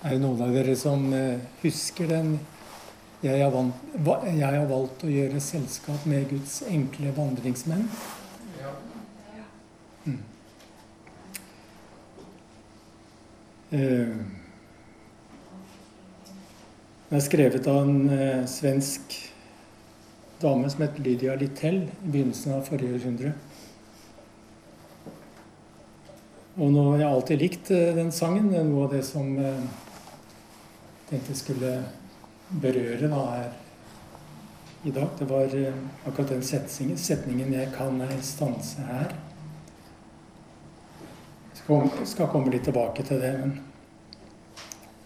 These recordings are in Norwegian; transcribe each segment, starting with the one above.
Er det noen av dere som eh, husker den jeg har, vant, jeg har valgt å gjøre selskap med Guds enkle vandringsmenn? Ja. Mm. Uh, den er skrevet av en uh, svensk dame som het Lydia Littell i begynnelsen av forrige århundre. Og nå har jeg alltid likt den sangen. Det er noe av det som tenkte jeg skulle berøre da her i dag. Det var eh, akkurat den setningen, setningen 'Jeg kan ei stanse her'. Jeg skal komme litt tilbake til det, men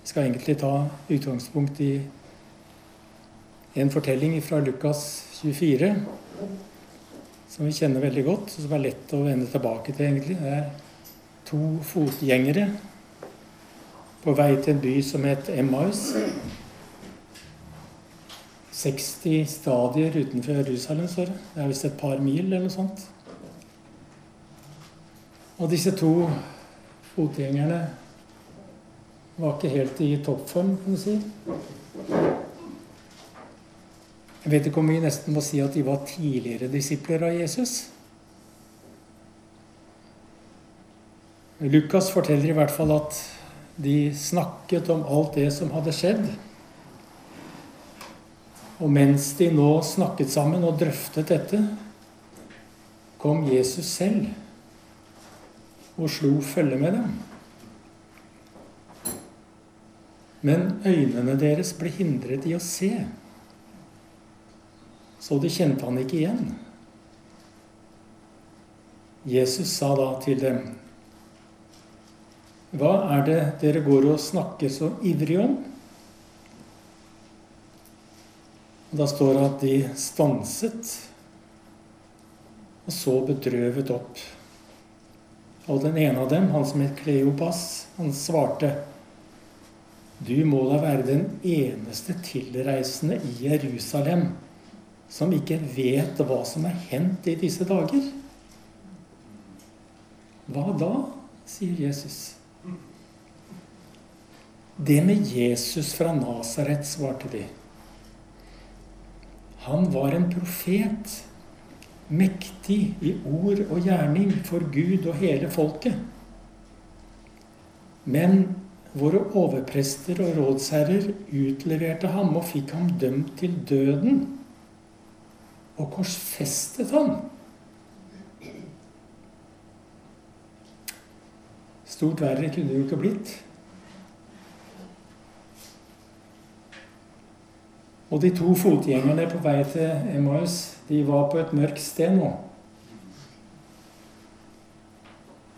jeg skal egentlig ta utgangspunkt i en fortelling fra Lukas 24 som vi kjenner veldig godt, og som er lett å vende tilbake til, egentlig. Det er to fotgjengere på vei til en by som het Emmaus. 60 stadier utenfor Jerusalem, står det. Det er visst et par mil eller noe sånt. Og disse to fotgjengerne var ikke helt i toppform, kan du si. Jeg vet ikke om vi nesten må si at de var tidligere disipler av Jesus. Lukas forteller i hvert fall at de snakket om alt det som hadde skjedd. Og mens de nå snakket sammen og drøftet dette, kom Jesus selv og slo følge med dem. Men øynene deres ble hindret i å se, så de kjente han ikke igjen. Jesus sa da til dem hva er det dere går og snakker så ivrig om? Da står det at de stanset og så bedrøvet opp. Og den ene av dem, han som het Kleopas, han svarte Du må da være den eneste tilreisende i Jerusalem som ikke vet hva som er hendt i disse dager. Hva da? sier Jesus. Det med Jesus fra Nasaret, svarte de. Han var en profet, mektig i ord og gjerning for Gud og hele folket. Men våre overprester og rådsherrer utleverte ham og fikk ham dømt til døden og korsfestet ham. Stort verre kunne det jo ikke blitt. Og de to fotgjengerne på vei til Emmaus, de var på et mørkt sted nå.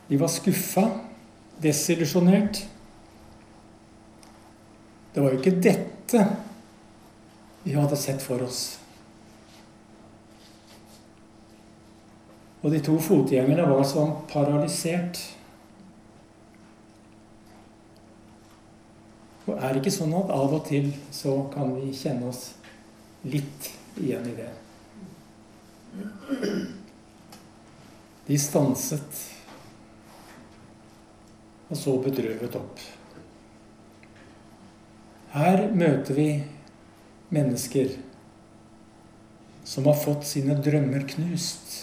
De var skuffa, desillusjonert. Det var jo ikke dette vi hadde sett for oss. Og de to fotgjengerne var sånn paralysert. Og er det ikke sånn at av og til så kan vi kjenne oss litt igjen i det? De stanset, og så bedrøvet opp. Her møter vi mennesker som har fått sine drømmer knust.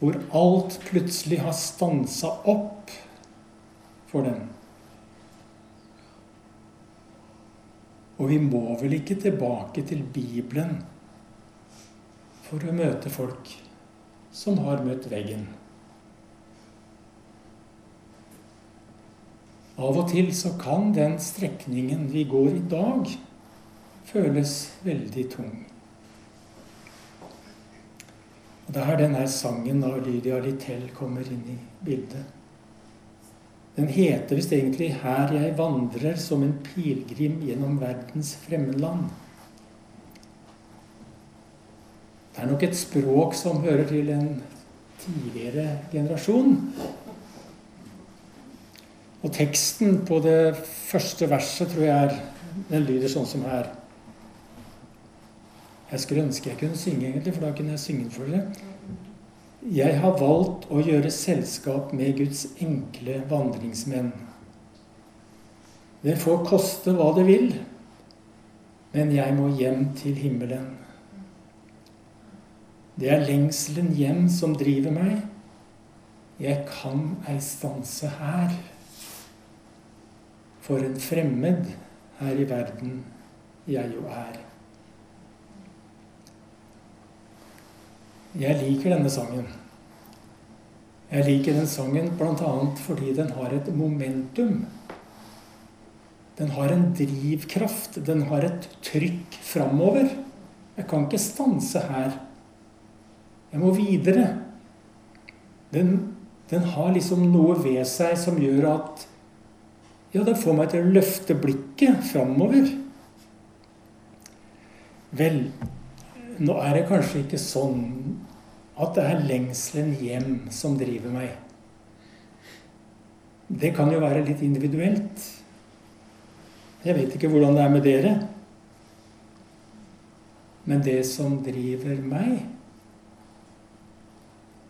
Hvor alt plutselig har stansa opp for dem. Og vi må vel ikke tilbake til Bibelen for å møte folk som har møtt veggen. Av og til så kan den strekningen vi går i dag, føles veldig tung. Og Det er her denne sangen av Lydia Littell kommer inn i bildet. Den heter visst egentlig 'Her jeg vandrer som en pilegrim gjennom verdens fremmedland'. Det er nok et språk som hører til en tidligere generasjon. Og teksten på det første verset tror jeg er Den lyder sånn som her. Jeg skulle ønske jeg kunne synge, egentlig, for da kunne jeg synge for dere. Jeg har valgt å gjøre selskap med Guds enkle vandringsmenn. Det får koste hva det vil, men jeg må hjem til himmelen. Det er lengselen hjem som driver meg. Jeg kan ei stanse her. For en fremmed her i verden jeg jo er. Jeg liker denne sangen. Jeg liker den sangen bl.a. fordi den har et momentum. Den har en drivkraft. Den har et trykk framover. Jeg kan ikke stanse her. Jeg må videre. Den, den har liksom noe ved seg som gjør at Ja, det får meg til å løfte blikket framover. Vel, nå er det kanskje ikke sånn at det er lengselen hjem som driver meg. Det kan jo være litt individuelt. Jeg vet ikke hvordan det er med dere. Men det som driver meg,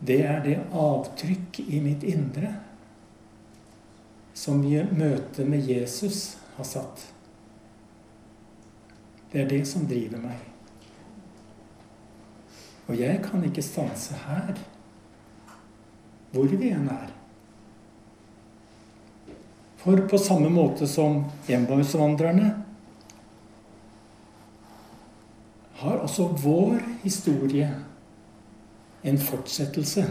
det er det avtrykk i mitt indre som møtet med Jesus har satt. Det er det som driver meg. Og jeg kan ikke stanse her, hvor vi enn er. For på samme måte som enbarnsvandrerne har også vår historie en fortsettelse.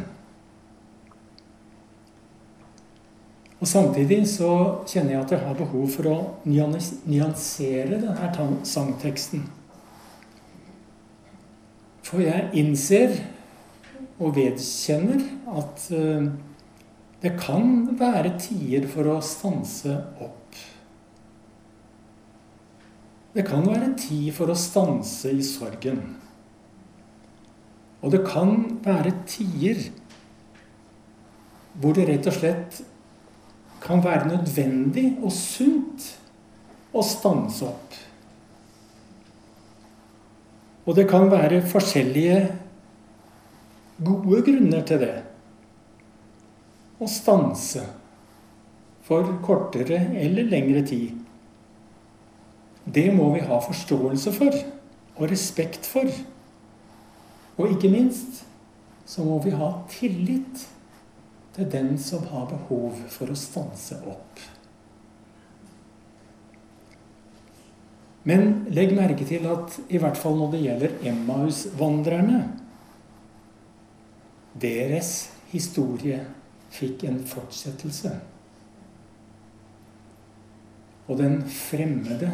Og Samtidig så kjenner jeg at jeg har behov for å nyansere denne sangteksten. For jeg innser og vedkjenner at eh, det kan være tider for å stanse opp. Det kan være tid for å stanse i sorgen. Og det kan være tider hvor det rett og slett kan være nødvendig og sunt å stanse opp. Og det kan være forskjellige gode grunner til det. Å stanse for kortere eller lengre tid. Det må vi ha forståelse for og respekt for. Og ikke minst så må vi ha tillit til den som har behov for å stanse opp. Men legg merke til at i hvert fall når det gjelder Emmaus-vandrerne Deres historie fikk en fortsettelse. Og den fremmede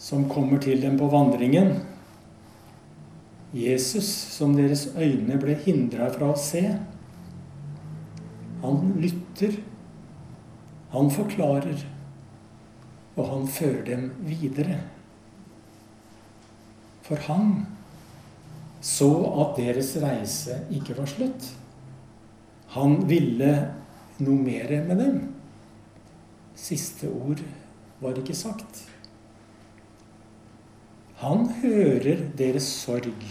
som kommer til dem på vandringen, Jesus, som deres øyne ble hindra fra å se. Han lytter, han forklarer, og han fører dem videre. For han så at deres reise ikke var slutt. Han ville noe mer med dem. Siste ord var ikke sagt. Han hører deres sorg.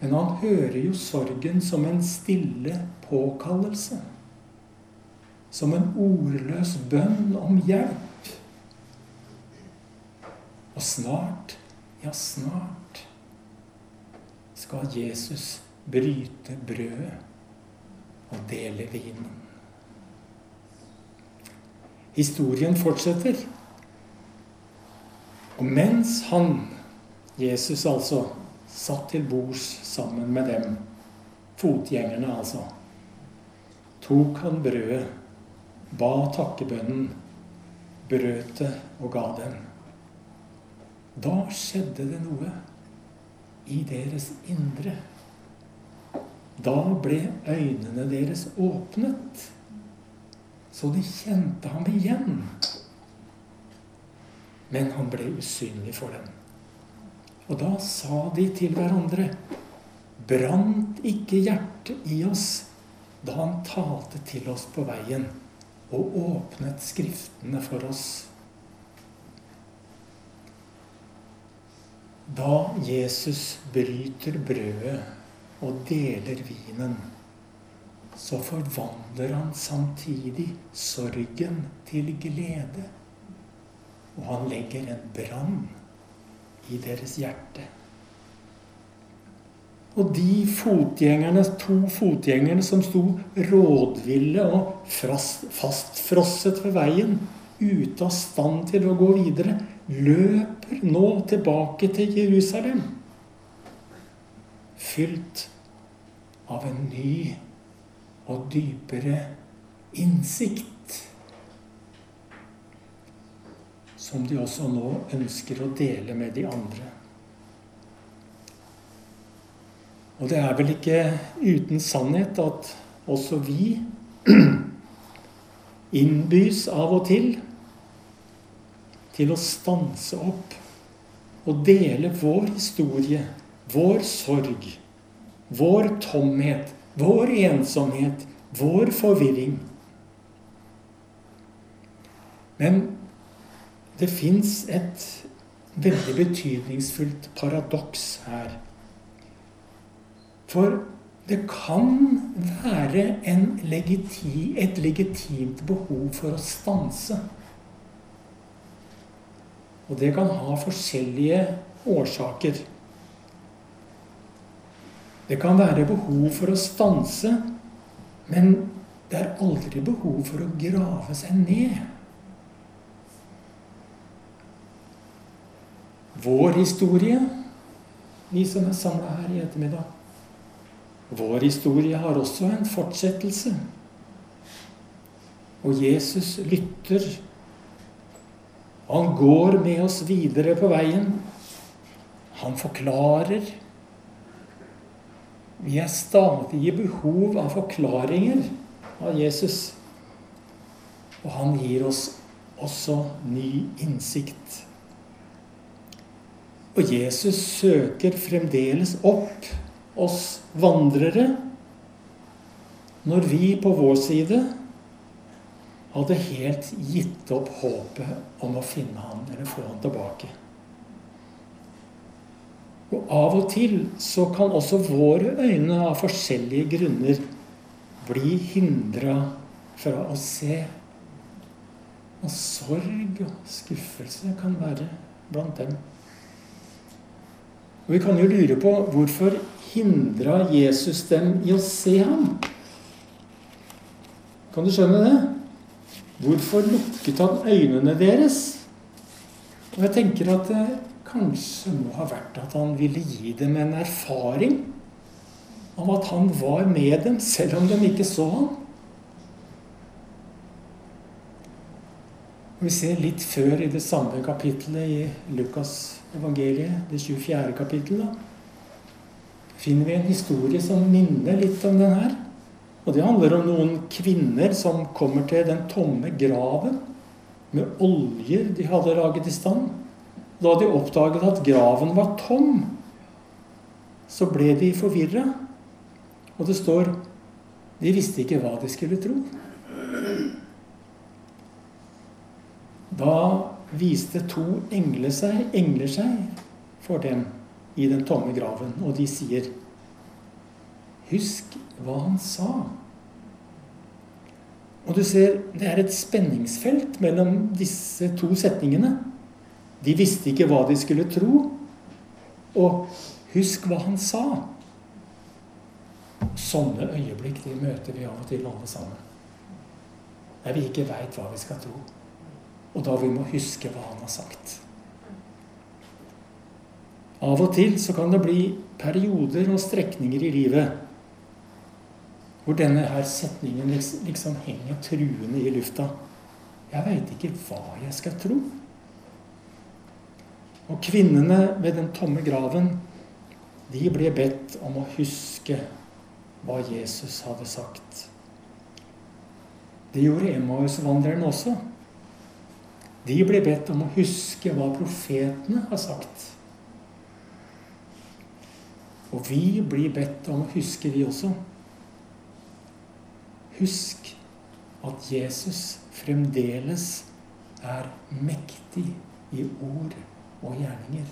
Men han hører jo sorgen som en stille påkallelse. Som en ordløs bønn om hjelp. Og snart, ja, snart skal Jesus bryte brødet og dele vinen. Historien fortsetter. Og mens han, Jesus altså, satt til bords sammen med dem, fotgjengerne altså, tok han brødet, ba takkebønnen, brøt det og ga dem. Da skjedde det noe i deres indre. Da ble øynene deres åpnet, så de kjente ham igjen men han ble usynlig for dem. Og da sa de til hverandre Brant ikke hjertet i oss da han talte til oss på veien og åpnet Skriftene for oss? Da Jesus bryter brødet og deler vinen, så forvandler han samtidig sorgen til glede. Og han legger en brann i deres hjerte. Og de fotgjengerne, to fotgjengerne som sto rådville og fastfrosset ved veien, ute av stand til å gå videre, løper nå tilbake til Jerusalem. Fylt av en ny og dypere innsikt. Som de også nå ønsker å dele med de andre. Og det er vel ikke uten sannhet at også vi innbys av og til til å stanse opp og dele vår historie, vår sorg, vår tomhet, vår ensomhet, vår forvirring. Men det fins et veldig betydningsfullt paradoks her. For det kan være legiti, et legitimt behov for å stanse. Og det kan ha forskjellige årsaker. Det kan være behov for å stanse, men det er aldri behov for å grave seg ned. Vår historie, vi som er samla her i ettermiddag Vår historie har også en fortsettelse. Og Jesus lytter han går med oss videre på veien. Han forklarer. Vi er stadig i behov av forklaringer av Jesus. Og han gir oss også ny innsikt. Og Jesus søker fremdeles opp oss vandrere når vi på vår side hadde helt gitt opp håpet om å finne han eller få han tilbake. Og av og til så kan også våre øyne av forskjellige grunner bli hindra fra å se. Og sorg og skuffelse kan være blant dem. Og Vi kan jo lure på hvorfor hindra Jesus dem i å se ham? Kan du skjønne det? Hvorfor lukket han øynene deres? Og jeg tenker at det kanskje må ha vært at han ville gi dem en erfaring om at han var med dem, selv om de ikke så ham. Vi ser litt før i det samme kapittelet i Lukas evangeliet, det 24. kapittelet, finner vi en historie som minner litt om den her. Og det handler om noen kvinner som kommer til den tomme graven med oljer de hadde laget i stand. Da de oppdaget at graven var tom, så ble de forvirra. Og det står de visste ikke hva de skulle tro. Da viste to engler seg, engler seg for dem i den tomme graven, og de sier Husk hva han sa. Og du ser, det er et spenningsfelt mellom disse to setningene. De visste ikke hva de skulle tro. Og husk hva han sa. Sånne øyeblikk de møter vi av og til alle sammen. Der vi ikke veit hva vi skal tro. Og da vi må huske hva han har sagt. Av og til så kan det bli perioder og strekninger i livet hvor denne her setningen liksom henger truende i lufta. Jeg veit ikke hva jeg skal tro. Og kvinnene ved den tomme graven, de ble bedt om å huske hva Jesus hadde sagt. Det gjorde Emmaus-vandrerne også. De ble bedt om å huske hva profetene har sagt. Og vi blir bedt om å huske, vi også. Husk at Jesus fremdeles er mektig i ord og gjerninger.